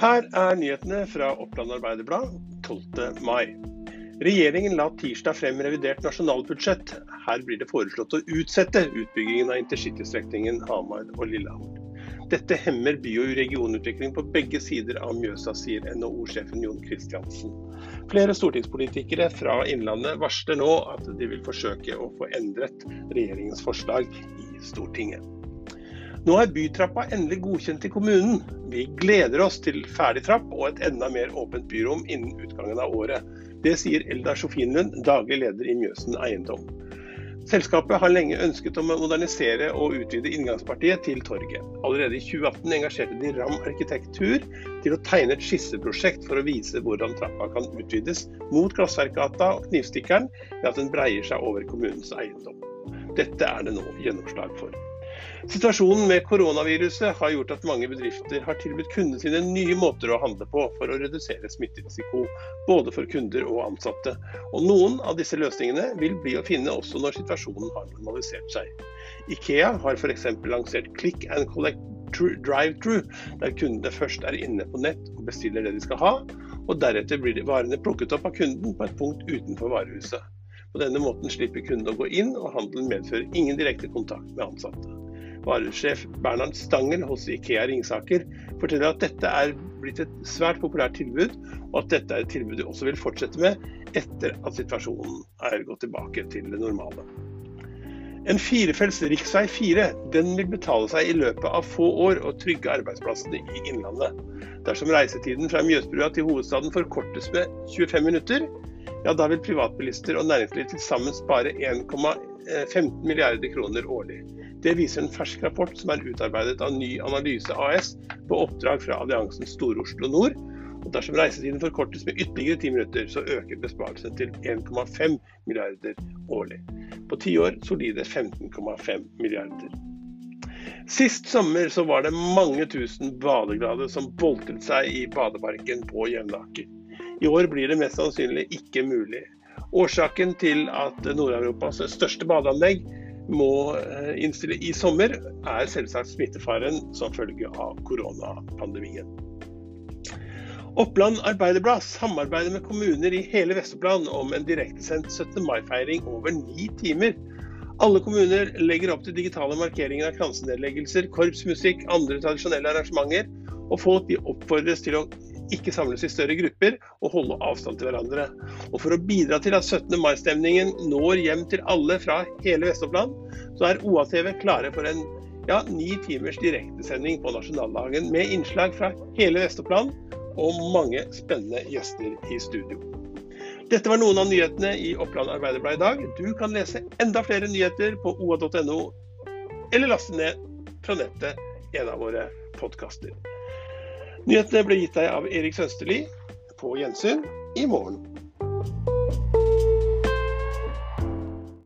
Her er nyhetene fra Oppland Arbeiderblad 12. mai. Regjeringen la tirsdag frem revidert nasjonalbudsjett. Her blir det foreslått å utsette utbyggingen av intercitystrekningen Hamar og Lillehammer. Dette hemmer by- og regionutvikling på begge sider av Mjøsa, sier NHO-sjefen Jon Kristiansen. Flere stortingspolitikere fra Innlandet varsler nå at de vil forsøke å få endret regjeringens forslag i Stortinget. Nå er bytrappa endelig godkjent i kommunen. Vi gleder oss til ferdig trapp og et enda mer åpent byrom innen utgangen av året. Det sier Eldar Sofienlund, daglig leder i Mjøsen eiendom. Selskapet har lenge ønsket å modernisere og utvide inngangspartiet til torget. Allerede i 2018 engasjerte de Ram Arkitektur til å tegne et skisseprosjekt for å vise hvordan trappa kan utvides mot Glassverkgata og Knivstikkeren ved at den breier seg over kommunens eiendom. Dette er det nå gjennomslag for. Situasjonen med koronaviruset har gjort at mange bedrifter har tilbudt kundene sine nye måter å handle på for å redusere smitterisiko, både for kunder og ansatte. Og Noen av disse løsningene vil bli å finne også når situasjonen har normalisert seg. Ikea har f.eks. lansert Click and Collect drive-through, der kundene først er inne på nett og bestiller det de skal ha, og deretter blir varene plukket opp av kunden på et punkt utenfor varehuset. På denne måten slipper kunden å gå inn, og handelen medfører ingen direkte kontakt med ansatte. Varusjef Bernhard Stangel hos Ikea Ringsaker forteller at dette er blitt et svært populært tilbud, og at dette er et tilbud de også vil fortsette med etter at situasjonen er gått tilbake til det normale. En firefelts rv. 4 den vil betale seg i løpet av få år og trygge arbeidsplassene i Innlandet. Dersom reisetiden fra Mjøsbrua til hovedstaden forkortes med 25 minutter, ja da vil privatbilister og næringsliv til sammen spare 1,15 milliarder kroner årlig. Det viser en fersk rapport som er utarbeidet av Ny Analyse AS på oppdrag fra alliansen Stor-Oslo Nord. Og Dersom reisetiden forkortes med ytterligere 10 minutter, så øker besparelsen til 1,5 milliarder årlig. På ti år solide 15,5 milliarder. Sist sommer så var det mange tusen badeglade som boltret seg i badeparken på Jevnaker. I år blir det mest sannsynlig ikke mulig. Årsaken til at Nord-Europas største badeanlegg må eh, innstille i sommer, er selvsagt smittefaren som følge av koronapandemien. Oppland Arbeiderblad samarbeider med kommuner i hele Vest-Oppland om en direktesendt 17. mai-feiring over ni timer. Alle kommuner legger opp til digitale markeringer av kransenedleggelser, korpsmusikk, andre tradisjonelle arrangementer, og folk oppfordres til å ikke samles i større grupper og holde avstand til hverandre. Og For å bidra til at 17. mai-stemningen når hjem til alle fra hele Vest-Oppland, så er OATV klare for en ja, ni timers direktesending på nasjonaldagen med innslag fra hele Vest-Oppland og mange spennende gjester i studio. Dette var noen av nyhetene i Oppland Arbeiderblad i dag. Du kan lese enda flere nyheter på oa.no, eller laste ned fra nettet en av våre podkaster. Nyhetene ble gitt deg av Erik Sønsterli. På gjensyn i morgen.